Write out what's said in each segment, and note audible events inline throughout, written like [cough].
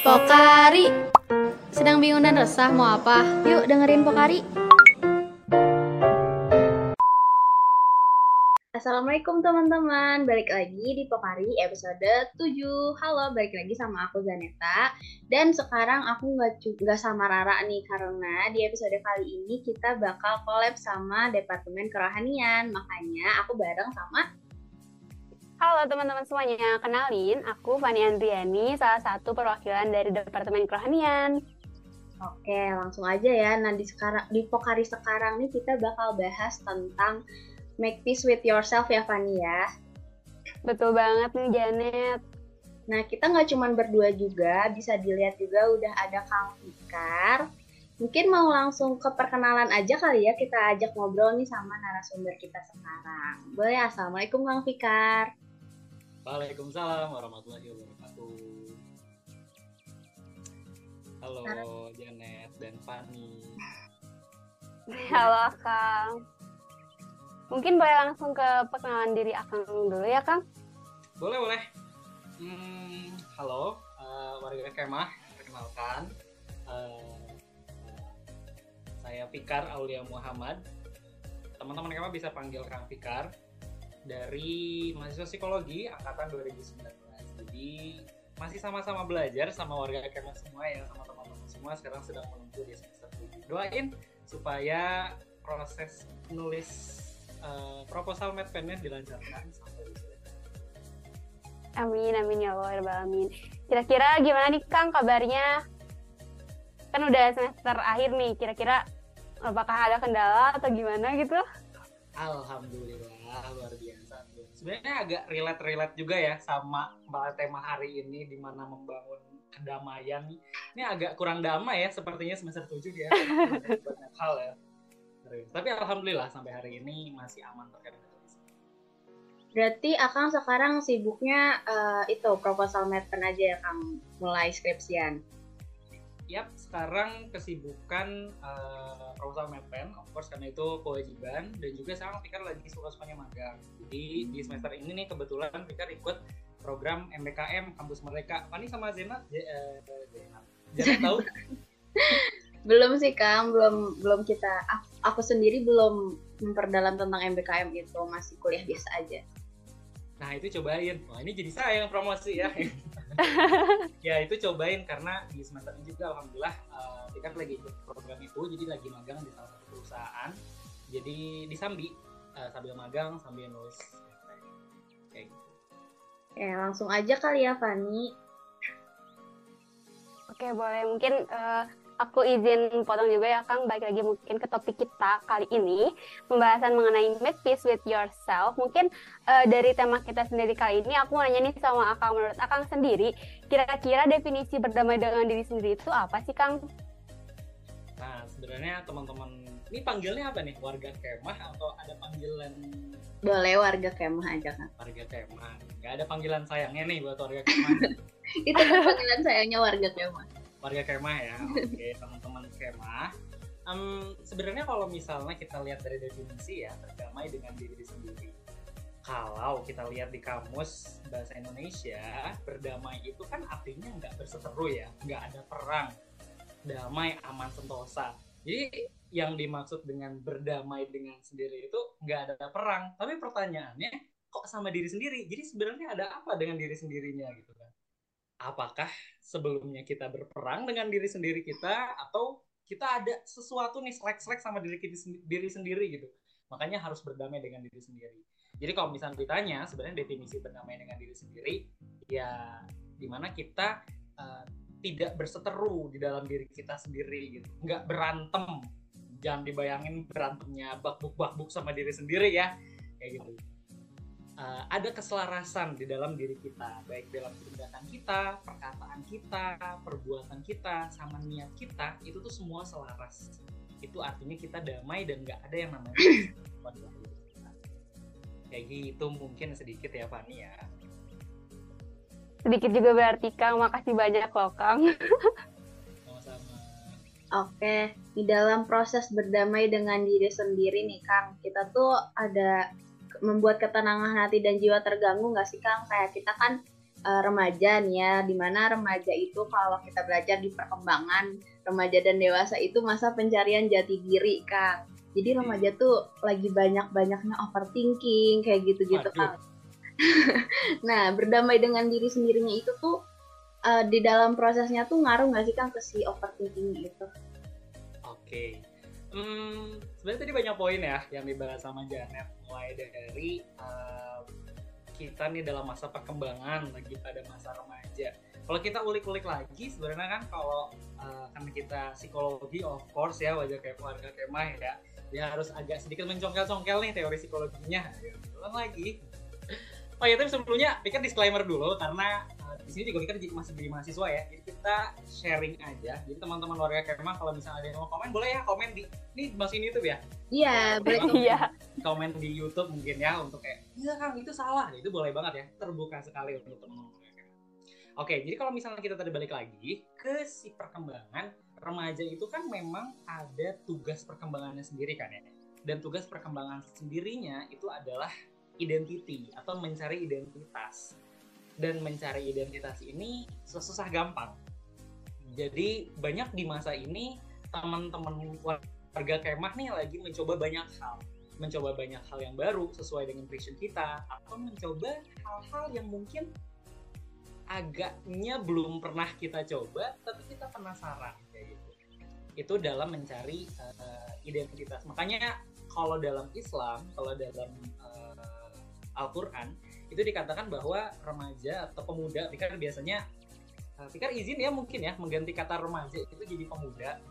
Pokari. Sedang bingung dan resah mau apa? Yuk dengerin Pokari. Assalamualaikum teman-teman, balik lagi di Pokari episode 7 Halo, balik lagi sama aku Zaneta Dan sekarang aku nggak juga sama Rara nih Karena di episode kali ini kita bakal collab sama Departemen Kerohanian. Makanya aku bareng sama Halo teman-teman semuanya, kenalin aku Fani Andriani, salah satu perwakilan dari Departemen Kerohanian. Oke, langsung aja ya. Nah, di sekarang di Pokari sekarang nih kita bakal bahas tentang make peace with yourself ya Fani ya. Betul banget nih Janet. Nah, kita nggak cuma berdua juga, bisa dilihat juga udah ada Kang Fikar. Mungkin mau langsung ke perkenalan aja kali ya, kita ajak ngobrol nih sama narasumber kita sekarang. Boleh, Assalamualaikum Kang Fikar. Waalaikumsalam warahmatullahi wabarakatuh. Halo Janet dan Fani. Halo Kang. Mungkin boleh langsung ke perkenalan diri Akang dulu ya Kang? Boleh boleh. Hmm, halo uh, warga kemah, perkenalkan. Uh, saya Fikar Aulia Muhammad. Teman-teman kemah bisa panggil Kang Fikar dari mahasiswa psikologi angkatan 2019. Jadi masih sama-sama belajar sama warga kemah semua ya sama teman-teman semua sekarang sedang menempuh di semester 7. Doain supaya proses menulis uh, proposal medpennya dilancarkan sampai Amin amin ya Allah ya alamin. Kira-kira gimana nih Kang kabarnya? Kan udah semester akhir nih, kira-kira apakah ada kendala atau gimana gitu? Alhamdulillah. Sebenarnya agak relate-relate juga ya sama tema hari ini di mana membangun kedamaian. Ini agak kurang damai ya sepertinya semester 7 ya. [laughs] banyak hal ya. Tapi alhamdulillah sampai hari ini masih aman terkait dengan Berarti Akang sekarang sibuknya uh, itu proposal medpen aja ya Kang mulai skripsian. Yap, sekarang kesibukan uh, proposal medpen, of course karena itu kewajiban dan juga sekarang Fikar lagi suka-sukanya magang. Jadi di semester ini nih kebetulan Fikar ikut program MBKM Kampus Merdeka. Fani sama Zena, uh, Zena, Zena tahu? [laughs] belum sih Kang, belum belum kita aku sendiri belum memperdalam tentang MBKM itu, masih kuliah biasa aja. Nah itu cobain. Wah ini jadi saya yang promosi ya. [laughs] ya itu cobain karena di semester ini juga alhamdulillah uh, kita lagi ikut program itu jadi lagi magang di salah satu perusahaan jadi di Sambi uh, sambil magang sambil nulis kayak gitu. Ya langsung aja kali ya Fani. Oke boleh mungkin uh, aku izin potong juga ya Kang, balik lagi mungkin ke topik kita kali ini, pembahasan mengenai make peace with yourself. Mungkin uh, dari tema kita sendiri kali ini, aku mau nanya nih sama Akang, menurut Akang sendiri, kira-kira definisi berdamai dengan diri sendiri itu apa sih Kang? Nah, sebenarnya teman-teman, ini panggilnya apa nih? Warga kemah atau ada panggilan? Boleh warga kemah aja kan. Warga kemah, nggak ada panggilan sayangnya nih buat warga kemah. [laughs] itu panggilan sayangnya warga kemah warga kemah ya. [laughs] Oke teman-teman kemah. Um, sebenarnya kalau misalnya kita lihat dari definisi ya berdamai dengan diri sendiri. Kalau kita lihat di kamus bahasa Indonesia berdamai itu kan artinya nggak berseteru ya nggak ada perang. Damai aman sentosa. Jadi yang dimaksud dengan berdamai dengan sendiri itu nggak ada perang. Tapi pertanyaannya kok sama diri sendiri? Jadi sebenarnya ada apa dengan diri sendirinya gitu apakah sebelumnya kita berperang dengan diri sendiri kita atau kita ada sesuatu nih selek-selek sama diri kita diri sendiri gitu. Makanya harus berdamai dengan diri sendiri. Jadi kalau misalnya ditanya sebenarnya definisi berdamai dengan diri sendiri ya di mana kita uh, tidak berseteru di dalam diri kita sendiri gitu. Nggak berantem. Jangan dibayangin berantemnya bakbuk bakbuk sama diri sendiri ya. Kayak gitu uh, ada keselarasan di dalam diri kita, baik dalam tindakan kita, perkataan kita, perbuatan kita, sama niat kita, itu tuh semua selaras. Itu artinya kita damai dan nggak ada yang namanya [clears throat] Kayak gitu mungkin sedikit ya Fani ya. Sedikit juga berarti Kang, makasih banyak loh Kang. Sama-sama. Oke, di dalam proses berdamai dengan diri sendiri nih Kang, kita tuh ada membuat ketenangan hati dan jiwa terganggu nggak sih Kang? Kayak kita kan uh, remaja nih ya, di mana remaja itu kalau kita belajar di perkembangan remaja dan dewasa itu masa pencarian jati diri kak. Jadi remaja tuh lagi banyak-banyaknya overthinking kayak gitu-gitu kak. [laughs] nah berdamai dengan diri sendirinya itu tuh uh, di dalam prosesnya tuh ngaruh nggak sih kang ke si overthinking itu? Oke. Okay. Hmm, sebenarnya tadi banyak poin ya yang dibahas sama Janet mulai dari uh, kita nih dalam masa perkembangan lagi pada masa remaja. Kalau kita ulik-ulik lagi sebenarnya kan kalau uh, karena kita psikologi of course ya wajah kayak keluarga kemah ya dia harus agak sedikit mencongkel-congkel nih teori psikologinya. Ulang lagi. Oh ya tapi sebelumnya pikir disclaimer dulu karena di sini juga kita masih jadi mahasiswa ya. Jadi kita sharing aja. Jadi teman-teman warga kemah kalau misalnya ada yang mau komen boleh ya komen di ini masukin YouTube ya. Iya, boleh. Iya. Komen di YouTube mungkin ya untuk kayak, iya Kang itu salah. Itu boleh banget ya. Terbuka sekali untuk teman-teman. Oke, jadi kalau misalnya kita tadi balik lagi ke si perkembangan remaja itu kan memang ada tugas perkembangannya sendiri kan ya. Dan tugas perkembangan sendirinya itu adalah identity atau mencari identitas. Dan mencari identitas ini susah gampang. Jadi banyak di masa ini teman-teman warga kemah nih lagi mencoba banyak hal. Mencoba banyak hal yang baru sesuai dengan passion kita atau mencoba hal-hal yang mungkin agaknya belum pernah kita coba tapi kita penasaran kayak gitu. Itu dalam mencari uh, identitas. Makanya kalau dalam Islam kalau dalam uh, Al-Quran itu dikatakan bahwa remaja atau pemuda Fikar biasanya uh, Fikar izin ya mungkin ya mengganti kata remaja itu jadi pemuda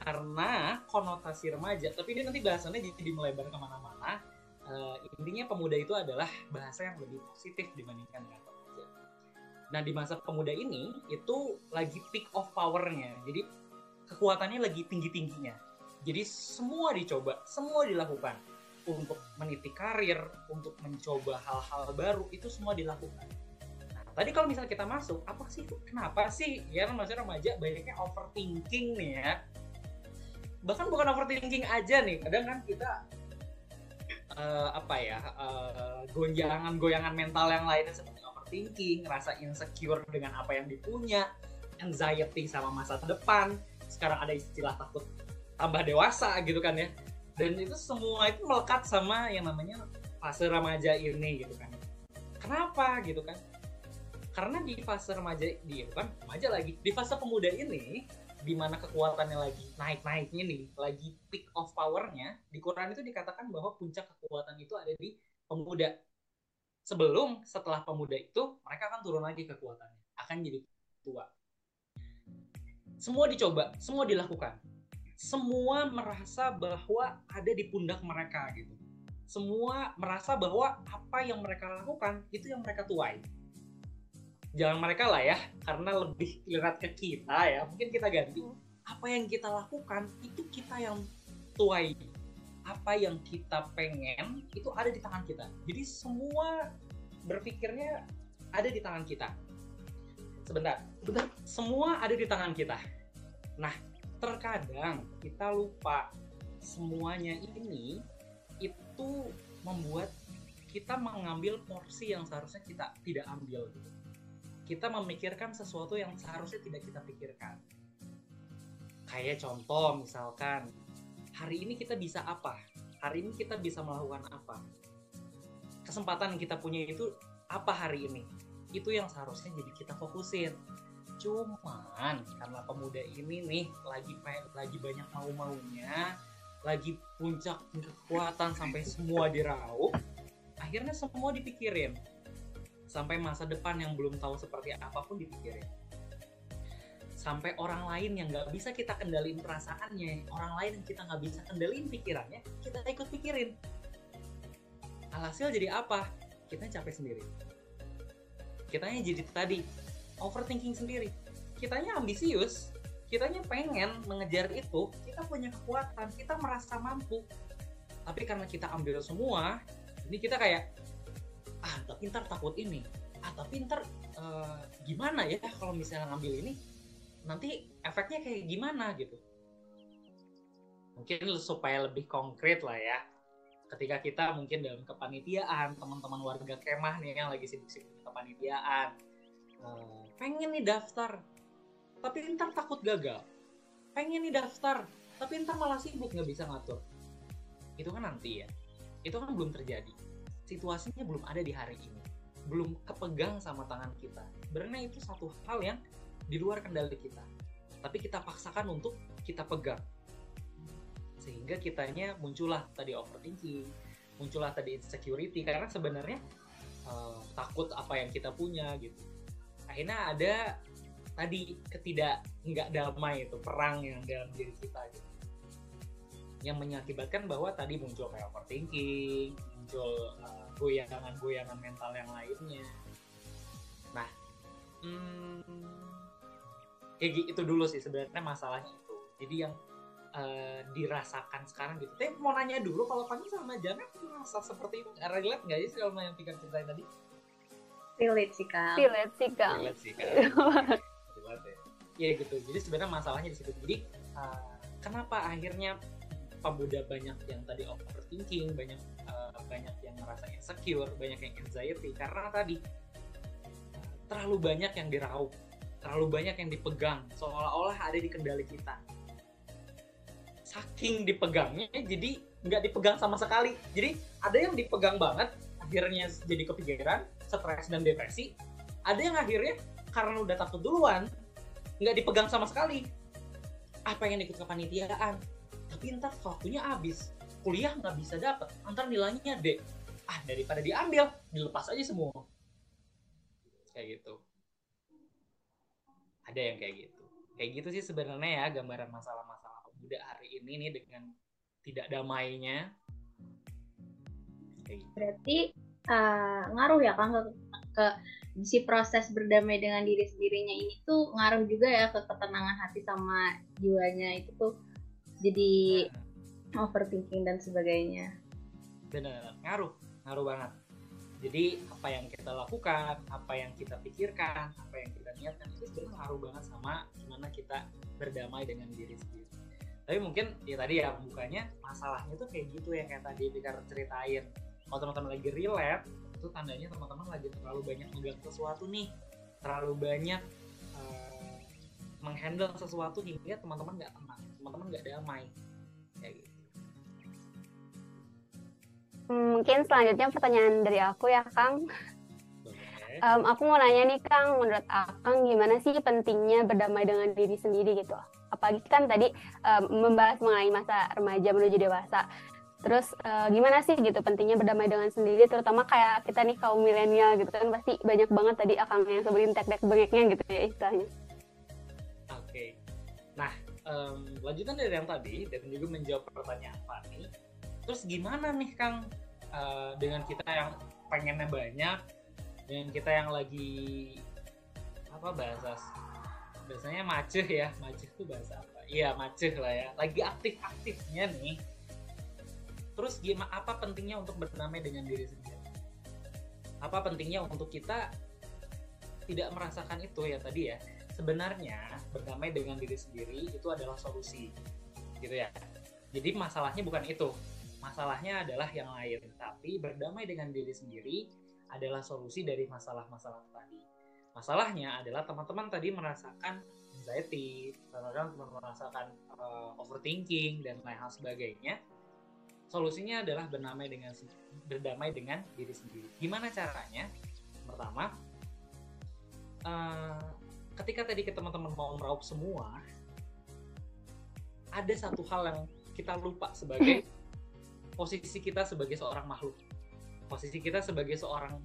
karena konotasi remaja. Tapi ini nanti bahasannya jadi melebar ke mana-mana. Uh, intinya pemuda itu adalah bahasa yang lebih positif dibandingkan dengan remaja. Nah di masa pemuda ini itu lagi peak of powernya. Jadi kekuatannya lagi tinggi-tingginya. Jadi semua dicoba semua dilakukan untuk meniti karir untuk mencoba hal-hal baru itu semua dilakukan. Nah, tadi kalau misalnya kita masuk apa sih kenapa sih ya maksudnya remaja banyaknya overthinking nih ya? Bahkan bukan overthinking aja nih kadang kan kita uh, apa ya uh, gonjangan-goyangan mental yang lainnya seperti overthinking rasa insecure dengan apa yang dipunya anxiety sama masa depan sekarang ada istilah takut tambah dewasa gitu kan ya dan itu semua itu melekat sama yang namanya fase remaja ini gitu kan kenapa gitu kan karena di fase remaja di kan remaja lagi di fase pemuda ini di mana kekuatannya lagi naik-naiknya nih, lagi peak of powernya, di Quran itu dikatakan bahwa puncak kekuatan itu ada di pemuda. Sebelum, setelah pemuda itu, mereka akan turun lagi kekuatannya, akan jadi tua. Semua dicoba, semua dilakukan. Semua merasa bahwa ada di pundak mereka gitu. Semua merasa bahwa apa yang mereka lakukan itu yang mereka tuai. Jangan mereka lah ya karena lebih lihat ke kita ya. Mungkin kita ganti. Apa yang kita lakukan itu kita yang tuai. Apa yang kita pengen itu ada di tangan kita. Jadi semua berpikirnya ada di tangan kita. Sebentar. Sebentar semua ada di tangan kita. Nah terkadang kita lupa semuanya ini itu membuat kita mengambil porsi yang seharusnya kita tidak ambil kita memikirkan sesuatu yang seharusnya tidak kita pikirkan. Kayak contoh misalkan, hari ini kita bisa apa? Hari ini kita bisa melakukan apa? Kesempatan yang kita punya itu apa hari ini? Itu yang seharusnya jadi kita fokusin. Cuman karena pemuda ini nih lagi lagi banyak mau-maunya, lagi puncak kekuatan sampai semua diraup, akhirnya semua dipikirin. Sampai masa depan yang belum tahu seperti apa pun dipikirin. Sampai orang lain yang nggak bisa kita kendalin perasaannya orang lain yang kita nggak bisa kendalin pikirannya kita ikut pikirin. Alhasil jadi apa? Kita capek sendiri. Kitanya jadi tadi overthinking sendiri. Kitanya ambisius kitanya pengen mengejar itu kita punya kekuatan kita merasa mampu. Tapi karena kita ambil semua ini kita kayak ah tapi ntar takut ini. Ah tapi ntar uh, gimana ya kalau misalnya ngambil ini? Nanti efeknya kayak gimana? Gitu. Mungkin supaya lebih konkret lah ya. Ketika kita mungkin dalam kepanitiaan teman-teman warga kemah nih yang lagi sibuk-sibuk kepanitiaan uh, pengen nih daftar tapi ntar takut gagal. Pengen nih daftar tapi ntar malah sibuk nggak bisa ngatur. Itu kan nanti ya. Itu kan belum terjadi. Situasinya belum ada di hari ini. Belum kepegang sama tangan kita. Sebenarnya itu satu hal yang di luar kendali kita. Tapi kita paksakan untuk kita pegang. Sehingga kitanya muncullah tadi overthinking muncullah tadi insecurity. Karena sebenarnya uh, takut apa yang kita punya gitu akhirnya ada tadi ketidak nggak damai itu perang yang dalam diri kita gitu. Yang mengakibatkan bahwa tadi muncul kayak overthinking muncul uh, goyangan-goyangan mental yang lainnya. Nah hmm, kayak gitu dulu sih sebenarnya masalahnya itu. Jadi yang uh, dirasakan sekarang gitu. Tapi mau nanya dulu kalau Fanny sama Janet merasa seperti itu relate nggak sih kalau yang pikir cerita tadi relate sih kang relate sih kang relate sih kang relate [laughs] ya Iya gitu. Jadi sebenarnya masalahnya di situ. Jadi uh, kenapa akhirnya pemuda banyak yang tadi overthinking banyak uh, banyak yang merasa insecure banyak yang anxiety? Karena tadi terlalu banyak yang diraup terlalu banyak yang dipegang seolah-olah ada di kendali kita. Saking dipegangnya jadi nggak dipegang sama sekali. Jadi ada yang dipegang banget akhirnya jadi kepikiran stres dan depresi ada yang akhirnya karena udah takut duluan nggak dipegang sama sekali. Apa yang ikut kepanitiaan? Tapi ntar waktunya habis kuliah nggak bisa dapet antar nilainya D. Ah daripada diambil dilepas aja semua. Kayak gitu. Ada yang kayak gitu. Kayak gitu sih sebenarnya ya gambaran masalah-masalah pemuda hari ini nih dengan tidak damainya gitu. berarti uh, ngaruh ya kan ke, ke si proses berdamai dengan diri sendirinya ini tuh ngaruh juga ya ke ketenangan hati sama jiwanya itu tuh jadi nah. overthinking dan sebagainya. Benar, ngaruh, ngaruh banget. Jadi apa yang kita lakukan, apa yang kita pikirkan, apa yang kita niatkan itu sebenarnya ngaruh banget sama gimana kita berdamai dengan diri sendiri. Tapi mungkin ya tadi ya pembukanya masalahnya tuh kayak gitu ya kayak tadi Bikar ceritain. Kalau teman-teman lagi relate, itu tandanya teman-teman lagi terlalu banyak megang sesuatu nih, terlalu banyak uh, menghandle sesuatu hingga teman-teman nggak tenang. Teman-teman nggak damai. Kayak gitu. Hmm, mungkin selanjutnya pertanyaan dari aku ya Kang. Um, aku mau nanya nih Kang. Menurut Akang gimana sih pentingnya berdamai dengan diri sendiri gitu? Apalagi kan tadi um, membahas mengenai masa remaja menuju dewasa Terus uh, gimana sih gitu pentingnya berdamai dengan sendiri, terutama kayak kita nih kaum milenial gitu kan pasti banyak banget tadi akang yang sebutin tek-tek bengeknya gitu ya istilahnya. Oke, okay. nah um, lanjutan dari yang tadi dan juga menjawab pertanyaan Fani. Terus gimana nih Kang uh, dengan kita yang pengennya banyak, dengan kita yang lagi apa bahasa biasanya maceh ya, maceh itu bahasa apa? Iya maceh lah ya, lagi aktif-aktifnya nih. Terus gimana? Apa pentingnya untuk berdamai dengan diri sendiri? Apa pentingnya untuk kita tidak merasakan itu ya tadi ya? sebenarnya berdamai dengan diri sendiri itu adalah solusi gitu ya jadi masalahnya bukan itu masalahnya adalah yang lain tapi berdamai dengan diri sendiri adalah solusi dari masalah-masalah tadi masalahnya adalah teman-teman tadi merasakan anxiety teman-teman merasakan uh, overthinking dan lain hal sebagainya solusinya adalah berdamai dengan berdamai dengan diri sendiri. Gimana caranya? Pertama uh, ketika tadi ke teman-teman mau meraup semua ada satu hal yang kita lupa sebagai [laughs] posisi kita sebagai seorang makhluk. Posisi kita sebagai seorang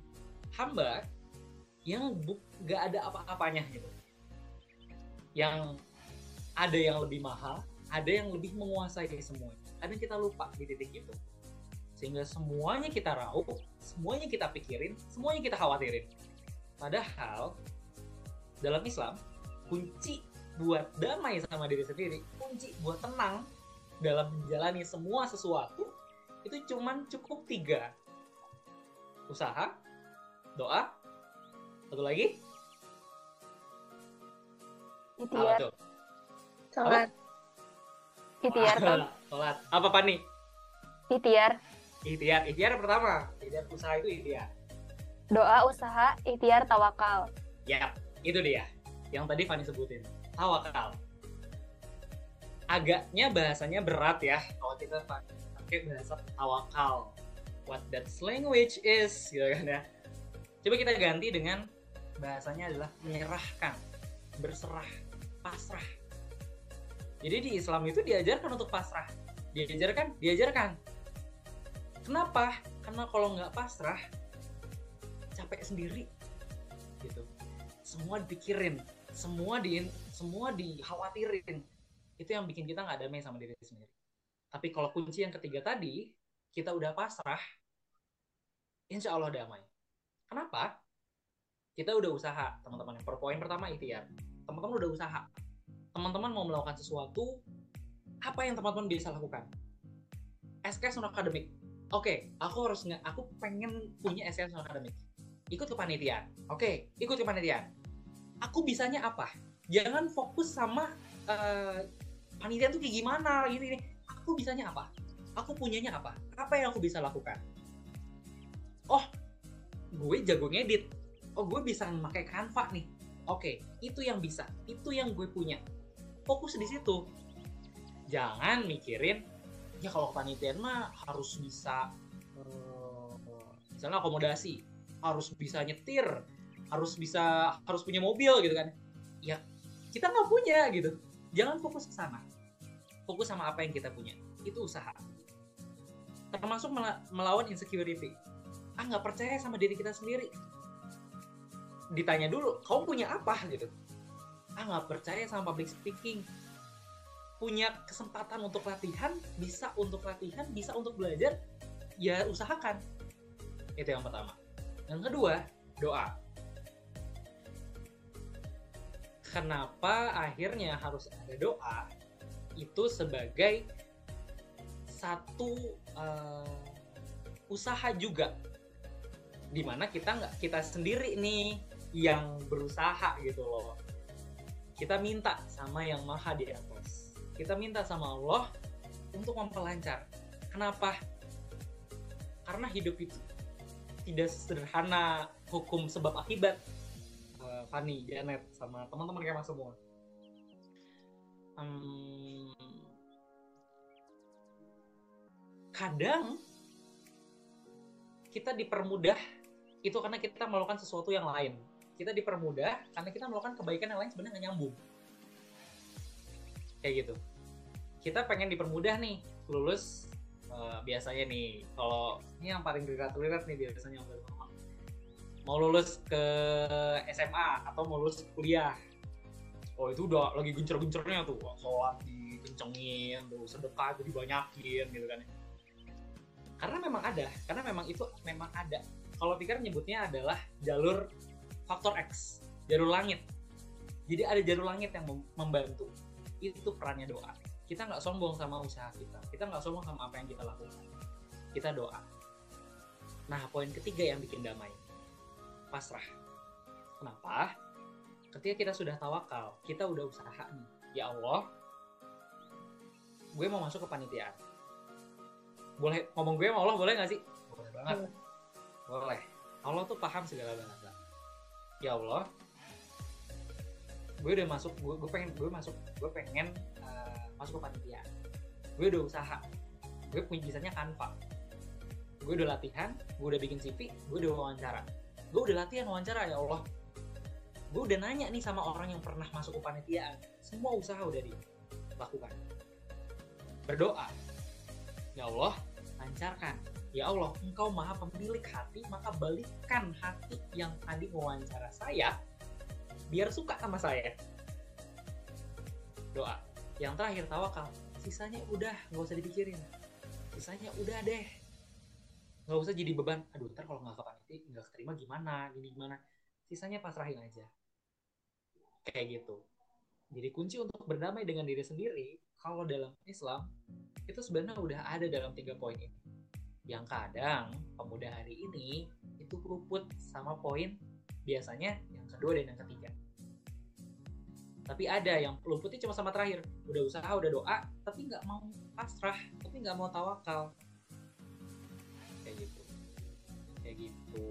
hamba yang gak ada apa-apanya gitu. Yang ada yang lebih mahal ada yang lebih menguasai semuanya kadang kita lupa di titik itu. Sehingga semuanya kita raup semuanya kita pikirin semuanya kita khawatirin. Padahal dalam Islam kunci buat damai sama diri sendiri kunci buat tenang dalam menjalani semua sesuatu itu cuman cukup tiga. Usaha doa satu lagi. Itiar. Apa Sholat. [laughs] Sholat. Apa pak nih? Itiar. Itiar. Itiar pertama. Itiar usaha itu itiar. Doa, usaha, itiar, tawakal. Ya, itu dia yang tadi Fanny sebutin tawakal agaknya bahasanya berat ya kalau kita pakai bahasa tawakal what that language is gitu kan ya coba kita ganti dengan bahasanya adalah menyerahkan berserah pasrah jadi di Islam itu diajarkan untuk pasrah. Diajarkan? Diajarkan. Kenapa? Karena kalau nggak pasrah capek sendiri. Gitu. Semua dipikirin semua di semua dikhawatirin. Itu yang bikin kita nggak damai sama diri sendiri. Tapi kalau kunci yang ketiga tadi kita udah pasrah insya Allah damai. Kenapa? Kita udah usaha teman-teman. Per poin pertama ya teman-teman udah usaha teman-teman mau melakukan sesuatu apa yang teman-teman bisa lakukan? SKS non akademik. Oke aku harus nggak aku pengen punya SKS non akademik. Ikut ke panitian oke ikut ke panitian aku bisanya apa? Jangan fokus sama uh, panitia tuh kayak gimana ini, ini aku bisanya apa? Aku punyanya apa? Apa yang aku bisa lakukan? Oh gue jago ngedit. Oh gue bisa memakai Canva nih. Oke itu yang bisa. Itu yang gue punya fokus di situ. Jangan mikirin ya kalau kepanitiaan mah harus bisa uh, misalnya akomodasi harus bisa nyetir harus bisa harus punya mobil gitu kan. Ya kita nggak punya gitu. Jangan fokus ke sana. Fokus sama apa yang kita punya. Itu usaha. Termasuk melawan insecurity. Ah nggak percaya sama diri kita sendiri. Ditanya dulu kamu punya apa? gitu ah nggak percaya sama public speaking. Punya kesempatan untuk latihan bisa untuk latihan bisa untuk belajar ya usahakan. Itu yang pertama. Yang kedua doa. Kenapa akhirnya harus ada doa? Itu sebagai satu uh, usaha juga. Di mana kita nggak kita sendiri nih yang berusaha gitu loh kita minta sama yang maha di atas. Kita minta sama Allah untuk memperlancar. Kenapa? Karena hidup itu tidak sederhana hukum sebab akibat. Fanny, Janet, sama teman-teman kayak mas semua. Um, kadang kita dipermudah itu karena kita melakukan sesuatu yang lain. Kita dipermudah karena kita melakukan kebaikan yang lain sebenarnya nyambung. Kayak gitu. Kita pengen dipermudah nih, lulus uh, biasanya nih. Kalau ini yang paling dekat nih biasanya mau lulus ke SMA atau mau lulus kuliah oh itu udah lagi gencer-gencernya tuh sholat dikencengin tuh sedekah jadi banyakin gitu kan karena memang ada karena memang itu memang ada kalau pikir nyebutnya adalah jalur faktor X jalur langit jadi ada jalur langit yang membantu itu perannya doa kita nggak sombong sama usaha kita kita nggak sombong sama apa yang kita lakukan kita doa nah poin ketiga yang bikin damai pasrah. Kenapa? Ketika kita sudah tawakal, kita udah usaha nih. Ya Allah, gue mau masuk ke panitiaan. Boleh ngomong gue sama Allah boleh gak sih? Boleh banget. Boleh. Allah tuh paham segala bahasa. Ya Allah, gue udah masuk, gue, gue pengen, gue masuk, gue pengen uh, masuk ke panitiaan. Gue udah usaha, gue punya bisanya Canva. Gue udah latihan, gue udah bikin CV, gue udah wawancara. Gue udah latihan wawancara ya Allah. Gue udah nanya nih sama orang yang pernah masuk ke panitiaan semua usaha udah dilakukan. Berdoa. Ya Allah lancarkan ya Allah engkau maha pemilik hati maka balikan hati yang tadi wawancara saya biar suka sama saya. Doa. Yang terakhir tawakal. Sisanya udah nggak usah dipikirin. Sisanya udah deh. Nggak usah jadi beban. Aduh ntar kalau nggak kepaniti nggak keterima gimana? Gini gimana? Sisanya pasrahin aja. Kayak gitu. Jadi kunci untuk berdamai dengan diri sendiri kalau dalam Islam itu sebenarnya udah ada dalam tiga poin ini yang kadang pemuda hari ini itu keruput sama poin biasanya yang kedua dan yang ketiga tapi ada yang luputnya cuma sama terakhir udah usaha udah doa tapi nggak mau pasrah tapi nggak mau tawakal kayak gitu kayak gitu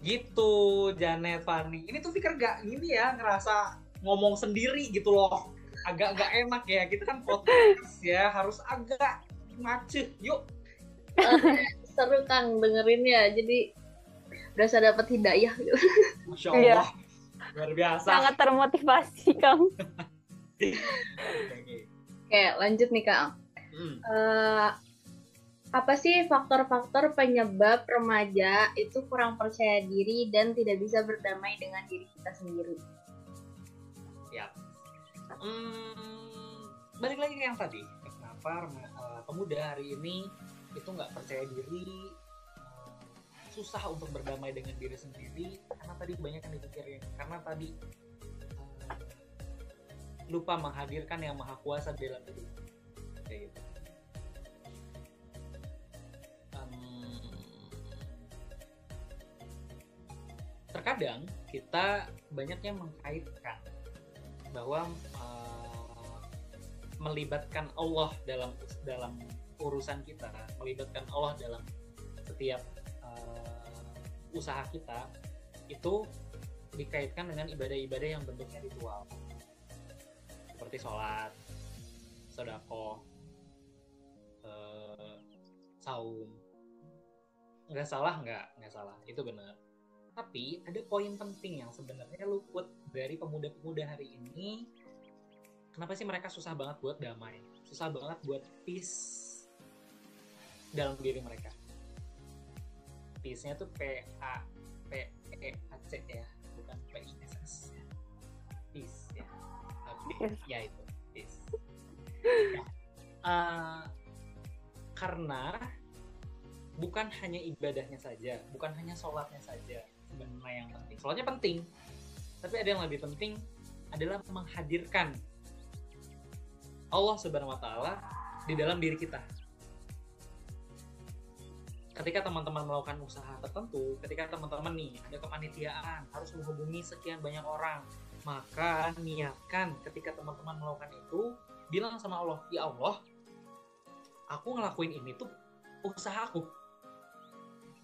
Gitu, Janet Fani. Ini tuh Fikar gak gini ya, ngerasa ngomong sendiri gitu loh. Agak gak enak ya. Kita kan podcast ya, harus agak macet. Yuk. Seru Kang dengerin ya. Jadi berasa dapat hidayah gitu. Masya Iya. Allah. Luar biasa. Sangat termotivasi, Kang. Oke, lanjut nih Kang. Hmm. Eh, apa sih faktor-faktor penyebab remaja itu kurang percaya diri dan tidak bisa berdamai dengan diri kita sendiri? Hmm, balik lagi ke yang tadi. Kenapa eh, pemuda hari ini itu nggak percaya diri, eh, susah untuk berdamai dengan diri sendiri karena tadi banyak yang dipikirin. Karena tadi eh, lupa menghadirkan yang maha kuasa dalam hidup. Gitu. Terkadang kita banyaknya mengkaitkan bahwa uh, melibatkan Allah dalam dalam urusan kita, melibatkan Allah dalam setiap uh, usaha kita itu dikaitkan dengan ibadah-ibadah yang bentuknya ritual seperti sholat, sodako, uh, saum. Nggak salah nggak, nggak salah, itu benar. Tapi ada poin penting yang sebenarnya luput dari pemuda-pemuda hari ini. Kenapa sih mereka susah banget buat damai? Susah banget buat peace dalam diri mereka. Peace-nya tuh P A P E A C ya, bukan P I S S. ya. Peace ya. Tapi Yes. ya itu peace. Ya. Eh, karena bukan hanya ibadahnya saja, bukan hanya sholatnya saja sebenarnya yang penting. Sholatnya penting, tapi ada yang lebih penting adalah menghadirkan Allah Subhanahu Wa Taala di dalam diri kita. Ketika teman-teman melakukan usaha tertentu, ketika teman-teman nih ada kepanitiaan harus menghubungi sekian banyak orang, maka niatkan ketika teman-teman melakukan itu bilang sama Allah, ya Allah, aku ngelakuin ini tuh usaha aku.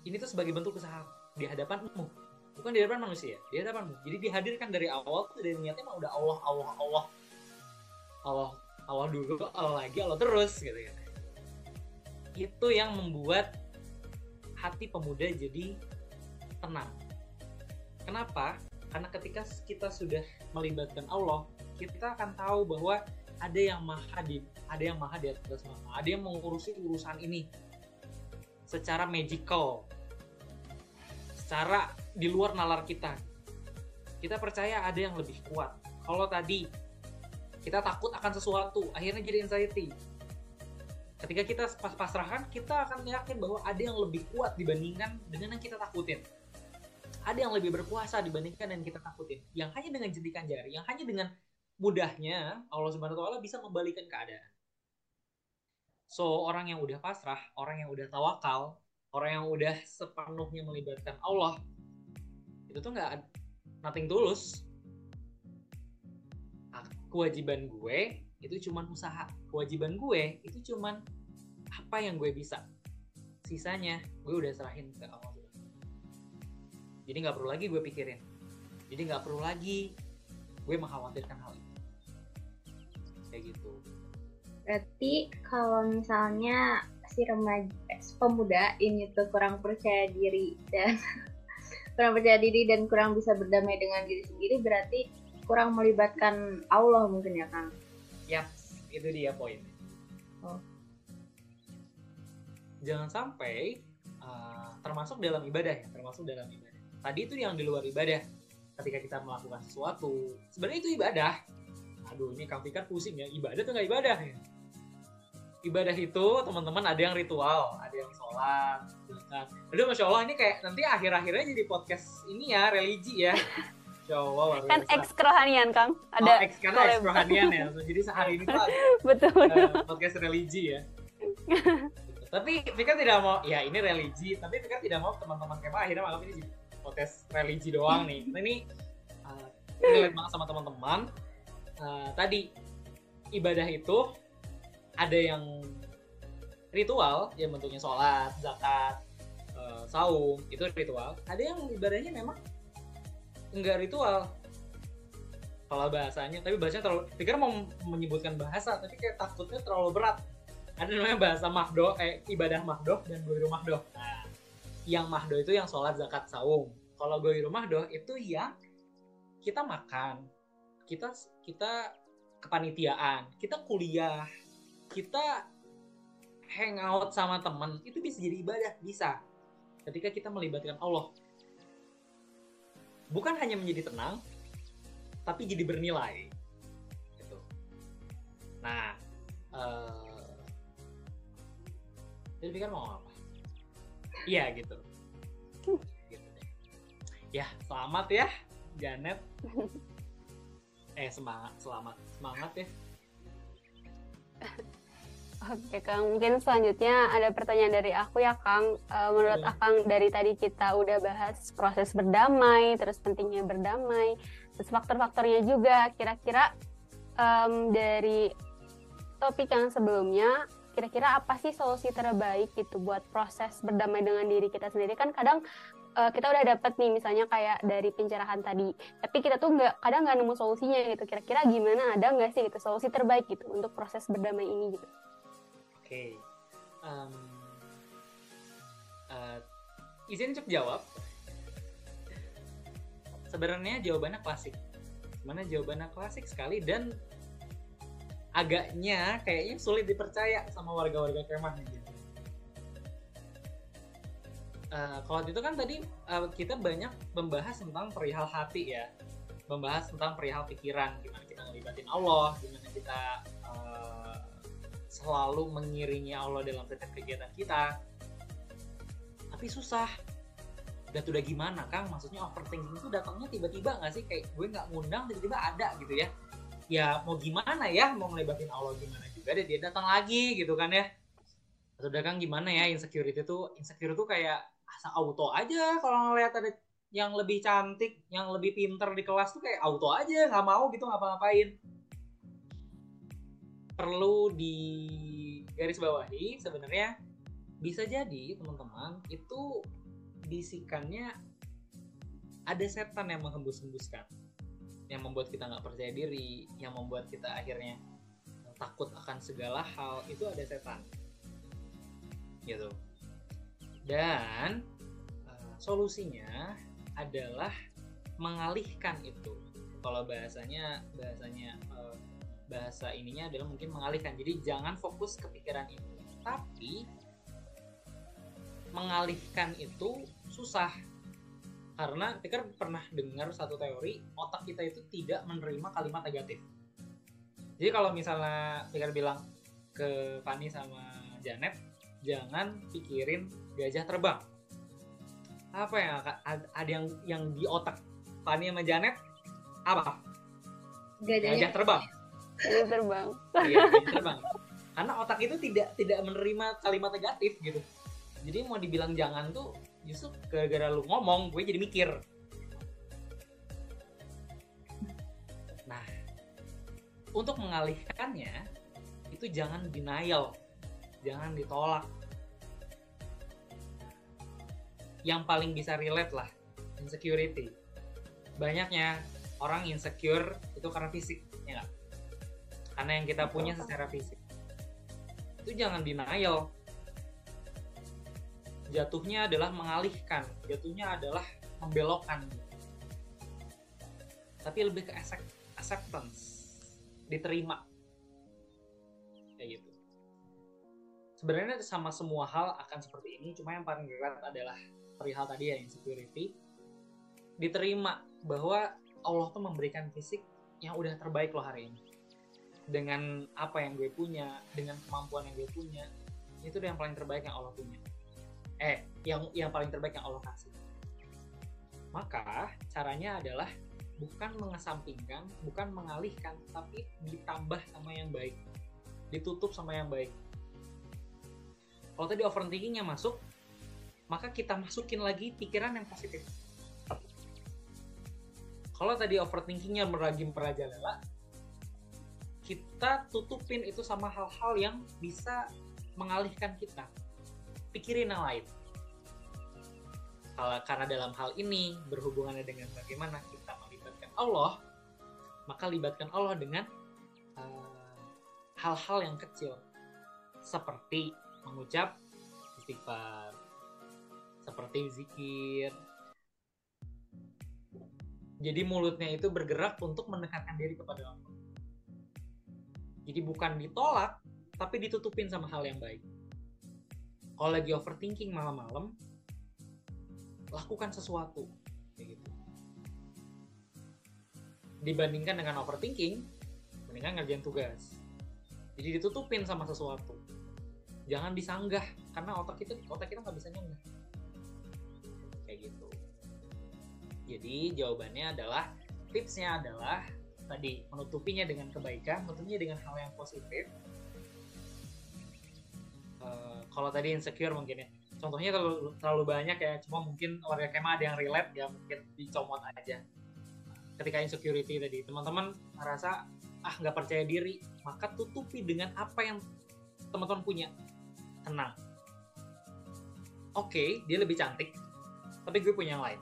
Ini tuh sebagai bentuk usaha di hadapanmu, bukan di hadapan manusia, di hadapanmu. Jadi dihadirkan dari awal tuh dari niatnya mah udah Allah, Allah, Allah, Allah, Allah dulu, Allah lagi, Allah terus gitu kan. Itu yang membuat hati pemuda jadi tenang. Kenapa? Karena ketika kita sudah melibatkan Allah, kita akan tahu bahwa ada yang maha di ada yang maha di atas maha, ada yang mengurusi urusan ini secara magical, secara di luar nalar kita. Kita percaya ada yang lebih kuat. Kalau tadi kita takut akan sesuatu, akhirnya jadi anxiety. Ketika kita pas pasrahan, kita akan yakin bahwa ada yang lebih kuat dibandingkan dengan yang kita takutin. Ada yang lebih berkuasa dibandingkan yang kita takutin. Yang hanya dengan jentikan jari, yang hanya dengan mudahnya Allah Subhanahu wa taala bisa membalikan keadaan. So, orang yang udah pasrah, orang yang udah tawakal, orang yang udah sepenuhnya melibatkan Allah, itu tuh nggak nothing tulus. Kewajiban gue itu cuman usaha. Kewajiban gue itu cuman apa yang gue bisa. Sisanya gue udah serahin ke Allah. Jadi nggak perlu lagi gue pikirin. Jadi nggak perlu lagi gue mengkhawatirkan hal itu. Kayak gitu. Berarti kalau misalnya si remaja eh, pemuda ini tuh kurang percaya diri dan [laughs] kurang percaya diri dan kurang bisa berdamai dengan diri sendiri berarti kurang melibatkan Allah mungkin ya Kang. Yap, itu dia poin. Oh. Jangan sampai uh, termasuk dalam ibadah ya, termasuk dalam ibadah. Tadi itu yang di luar ibadah. Ketika kita melakukan sesuatu, sebenarnya itu ibadah. Aduh, ini Kang Fikar pusing ya. Ibadah tuh nggak ibadah ya. Ibadah itu teman-teman ada yang ritual, ada yang sholat, zakat. Aduh, masya Allah ini kayak nanti akhir-akhirnya jadi podcast ini ya religi ya. Allah, Kan eks kerohanian, Kang. Oh, Ada X karena X collab. rohanian ya. Jadi sehari ini tuh [laughs] betul. eh, podcast religi ya. [laughs] tapi Vika tidak mau, ya ini religi, tapi Vika tidak mau teman-teman Kema akhirnya malam ini podcast religi doang nih. Nah, ini uh, relate banget sama teman-teman. Uh, tadi ibadah itu ada yang ritual, ya bentuknya sholat, zakat, uh, saum itu ritual ada yang ibadahnya memang enggak ritual. Kalau bahasanya tapi bahasanya terlalu pikir mau menyebutkan bahasa tapi kayak takutnya terlalu berat. Ada namanya bahasa mahdoh eh ibadah mahdoh dan goiru mahdoh. Nah yang mahdoh itu yang sholat zakat saum. Kalau goiru mahdoh itu yang kita makan kita kita kepanitiaan kita kuliah kita hangout sama temen itu bisa jadi ibadah bisa. Ketika kita melibatkan Allah bukan hanya menjadi tenang tapi jadi bernilai. Gitu. Nah uh, jadi pikir mau apa? Iya gitu. Gitu deh. Ya selamat ya Janet. Eh semangat selamat semangat ya Oke Kang, mungkin selanjutnya ada pertanyaan dari aku ya Kang. Uh, menurut ya. Akang dari tadi kita udah bahas proses berdamai, terus pentingnya berdamai, terus faktor-faktornya juga. Kira-kira um, dari topik yang sebelumnya, kira-kira apa sih solusi terbaik gitu buat proses berdamai dengan diri kita sendiri? Kan kadang uh, kita udah dapet nih misalnya kayak dari pencerahan tadi, tapi kita tuh nggak kadang nggak nemu solusinya gitu. Kira-kira gimana? Ada nggak sih gitu solusi terbaik gitu untuk proses berdamai ini gitu? Okay. um, uh, izin untuk jawab sebenarnya jawabannya klasik mana jawabannya klasik sekali dan agaknya kayaknya sulit dipercaya sama warga-warga kemah gitu. Uh, kalau itu kan tadi uh, kita banyak membahas tentang perihal hati ya, membahas tentang perihal pikiran, gimana kita ngelibatin Allah, gimana kita uh, selalu mengiringi Allah dalam setiap kegiatan kita. Tapi susah. Dan udah gimana Kang? Maksudnya overthinking itu datangnya tiba-tiba nggak sih? Kayak gue nggak ngundang tiba-tiba ada gitu ya. Ya mau gimana ya? Mau ngelebatin Allah gimana juga deh dia datang lagi gitu kan ya. Atau udah Kang gimana ya? Insecurity tuh insecure tuh kayak asal auto aja. Kalau ngeliat ada yang lebih cantik yang lebih pinter di kelas tuh kayak auto aja nggak mau gitu ngapa-ngapain perlu di garis bawahi sebenarnya bisa jadi teman-teman itu bisikannya ada setan yang menghembus-hembuskan yang membuat kita nggak percaya diri yang membuat kita akhirnya takut akan segala hal itu ada setan. Gitu. Dan uh, solusinya adalah mengalihkan itu. Kalau bahasanya bahasanya uh, bahasa ininya adalah mungkin mengalihkan. Jadi jangan fokus ke pikiran itu. Tapi mengalihkan itu susah. Karena pikir pernah dengar satu teori, otak kita itu tidak menerima kalimat negatif. Jadi kalau misalnya pikir bilang ke Fani sama Janet, jangan pikirin gajah terbang. Apa yang ada yang yang di otak Fani sama Janet? Apa? Gajahnya. Gajah terbang ini terbang iya terbang karena otak itu tidak tidak menerima kalimat negatif gitu. Jadi mau dibilang jangan tuh justru gara-gara lu ngomong gue jadi mikir. Nah untuk mengalihkannya itu jangan denial. Jangan ditolak. Yang paling bisa relate lah insecurity. Banyaknya orang insecure itu karena fisik ya gak? Karena yang kita punya secara fisik. Itu jangan denial. Jatuhnya adalah mengalihkan. Jatuhnya adalah membelokkan. Tapi lebih ke acceptance. Diterima. Kayak gitu. Sebenarnya sama semua hal akan seperti ini. Cuma yang paling berat adalah perihal tadi ya insecurity. Diterima bahwa Allah tuh memberikan fisik yang udah terbaik loh hari ini dengan apa yang gue punya dengan kemampuan yang gue punya itu yang paling terbaik yang Allah punya. Eh yang yang paling terbaik yang Allah kasih. Maka caranya adalah bukan mengesampingkan bukan mengalihkan tapi ditambah sama yang baik. Ditutup sama yang baik. Kalau tadi overthinkingnya masuk maka kita masukin lagi pikiran yang positif. Kalau tadi overthinkingnya meragi merajalela kita tutupin itu sama hal-hal yang bisa mengalihkan kita pikirin yang lain Kalau karena dalam hal ini berhubungannya dengan bagaimana kita melibatkan Allah, maka libatkan Allah dengan uh, hal-hal yang kecil seperti mengucap istighfar, seperti zikir. Jadi mulutnya itu bergerak untuk mendekatkan diri kepada Allah. Jadi bukan ditolak, tapi ditutupin sama hal yang baik. Kalau lagi overthinking malam-malam, lakukan sesuatu. Kayak gitu. Dibandingkan dengan overthinking, mendingan ngerjain tugas. Jadi ditutupin sama sesuatu. Jangan disanggah, karena otak kita otak kita nggak bisa nyanggah. Kayak gitu. Jadi jawabannya adalah tipsnya adalah tadi menutupinya dengan kebaikan, menutupinya dengan hal yang positif. Uh, kalau tadi insecure mungkin ya, contohnya terlalu, terlalu banyak ya, cuma mungkin warga kemah ada yang relate ya mungkin dicomot aja. Ketika insecurity tadi, teman-teman merasa ah nggak percaya diri, maka tutupi dengan apa yang teman-teman punya. Tenang. Oke, okay, dia lebih cantik, tapi gue punya yang lain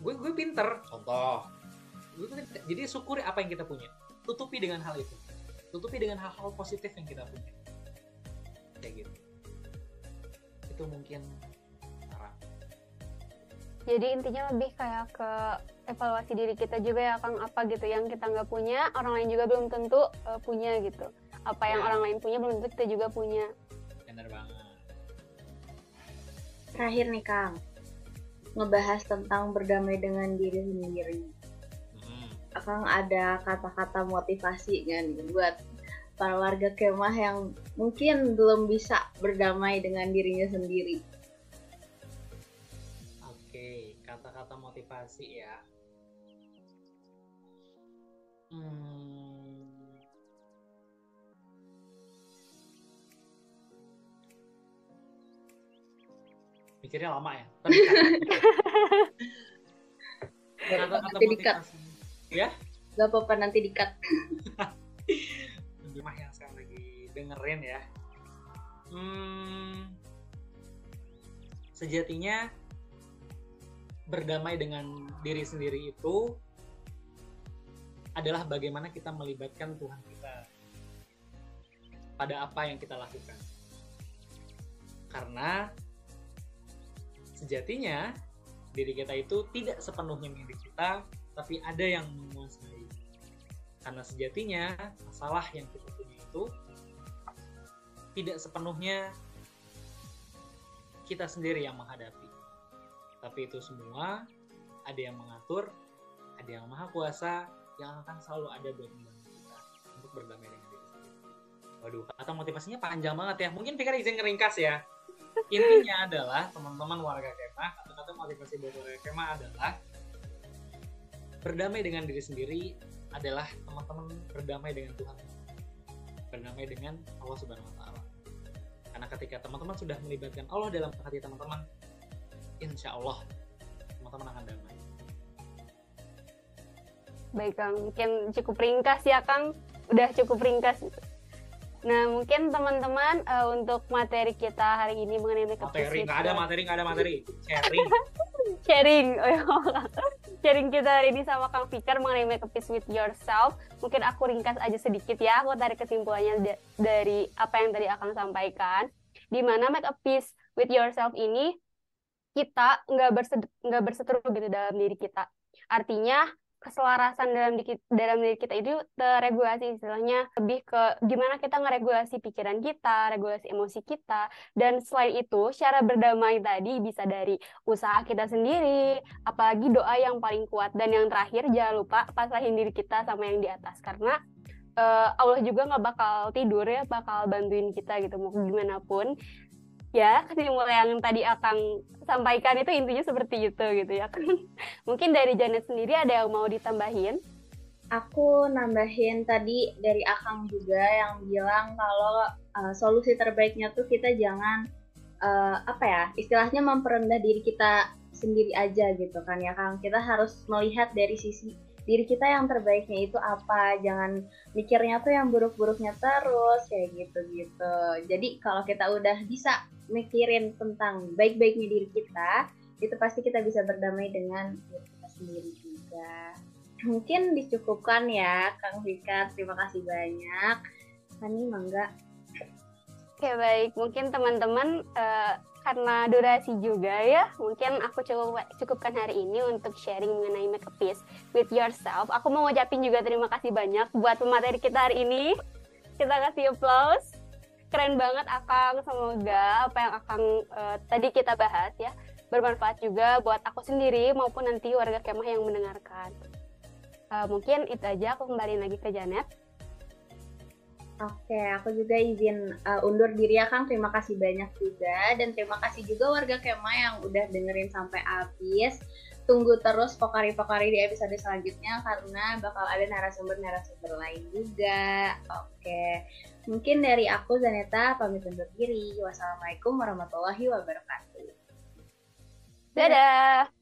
gue gue pinter contoh jadi syukuri apa yang kita punya. Tutupi dengan hal itu. Tutupi dengan hal-hal positif yang kita punya. Kayak gitu. Itu mungkin saran jadi intinya lebih kayak ke evaluasi diri kita juga ya kang. Apa gitu yang kita nggak punya orang lain juga belum tentu uh, punya gitu. Apa yang ya. orang lain punya belum tentu kita juga punya. Benar banget. Terakhir nih kang. Ngebahas tentang berdamai dengan diri sendiri. Akang ada kata-kata motivasi kan buat para warga kemah yang mungkin belum bisa berdamai dengan dirinya sendiri. Oke, kata-kata motivasi ya. Hmm, mikirnya lama ya? [laughs] Kata-kata dikat ya? Gak apa-apa nanti dikat Jemaah yang sekarang lagi dengerin ya. Hmm, sejatinya berdamai dengan diri sendiri itu adalah bagaimana kita melibatkan Tuhan kita pada apa yang kita lakukan. Karena sejatinya diri kita itu tidak sepenuhnya milik kita, tapi ada yang menguasai. Karena sejatinya masalah yang kita punya itu tidak sepenuhnya kita sendiri yang menghadapi. Tapi itu semua ada yang mengatur, ada yang maha kuasa yang akan selalu ada buat membantu kita untuk berdamai dengan diri sendiri. Waduh, kata motivasinya panjang banget ya. Mungkin pikir izin ngeringkas ya intinya adalah teman-teman warga kemah kata-kata motivasi buat warga kemah adalah berdamai dengan diri sendiri adalah teman-teman berdamai dengan Tuhan. Berdamai dengan Allah Subhanahu Wa Taala. Karena ketika teman-teman sudah melibatkan Allah dalam hati teman-teman insya Allah teman-teman akan damai. Baik Kang. Mungkin cukup ringkas ya Kang. Udah cukup ringkas. Nah, mungkin teman-teman uh, untuk materi kita hari ini mengenai makeup materi. Nggak ada materi nggak ada materi. Sharing [laughs] sharing. [laughs] Oh, sharing kita hari ini sama Kang Fikar mengenai makeup peace with yourself. Mungkin aku ringkas aja sedikit ya aku tarik kesimpulannya dari apa yang tadi akan sampaikan. Di mana makeup peace with yourself ini kita nggak berseteru gitu dalam diri kita. Artinya keselarasan dalam di, dalam diri kita itu terregulasi istilahnya. Lebih ke gimana kita ngeregulasi pikiran kita, regulasi emosi kita. Dan selain itu cara berdamai tadi bisa dari usaha kita sendiri, apalagi doa yang paling kuat. Dan yang terakhir jangan lupa pasrahin diri kita sama yang di atas. Karena uh, Allah juga nggak bakal tidur ya, bakal bantuin kita gitu mau gimana pun ya kesimpulan yang tadi akan sampaikan itu intinya seperti itu gitu ya. [laughs] Mungkin dari Janet sendiri ada yang mau ditambahin? Aku nambahin tadi dari Akang juga yang bilang kalau uh, solusi terbaiknya tuh kita jangan uh, apa ya istilahnya memperendah diri kita sendiri aja gitu kan ya Kang. Kita harus melihat dari sisi diri kita yang terbaiknya itu apa? Jangan mikirnya tuh yang buruk-buruknya terus kayak gitu gitu jadi kalau kita udah bisa mikirin tentang baik-baiknya diri kita itu pasti kita bisa berdamai dengan diri kita sendiri juga. Mungkin dicukupkan ya Kang Vika. Terima kasih banyak. Hani mangga? Oke baik, mungkin teman-teman uh, karena durasi juga ya, mungkin aku cukup cukupkan hari ini untuk sharing mengenai makeup piece with yourself. Aku mau ngucapin juga terima kasih banyak buat pemateri kita hari ini. Kita kasih applause. Keren banget Akang, semoga apa yang Akang uh, tadi kita bahas ya bermanfaat juga buat aku sendiri maupun nanti warga kemah yang mendengarkan. Uh, mungkin itu aja aku kembali lagi ke Janet. Oke, aku juga izin uh, undur diri ya Kang. Terima kasih banyak juga dan terima kasih juga warga Kema yang udah dengerin sampai habis. Tunggu terus Pokari-Pokari di episode selanjutnya karena bakal ada narasumber-narasumber lain juga. Oke, mungkin dari aku Zaneta pamit undur diri. Wassalamualaikum warahmatullahi wabarakatuh. Dadah.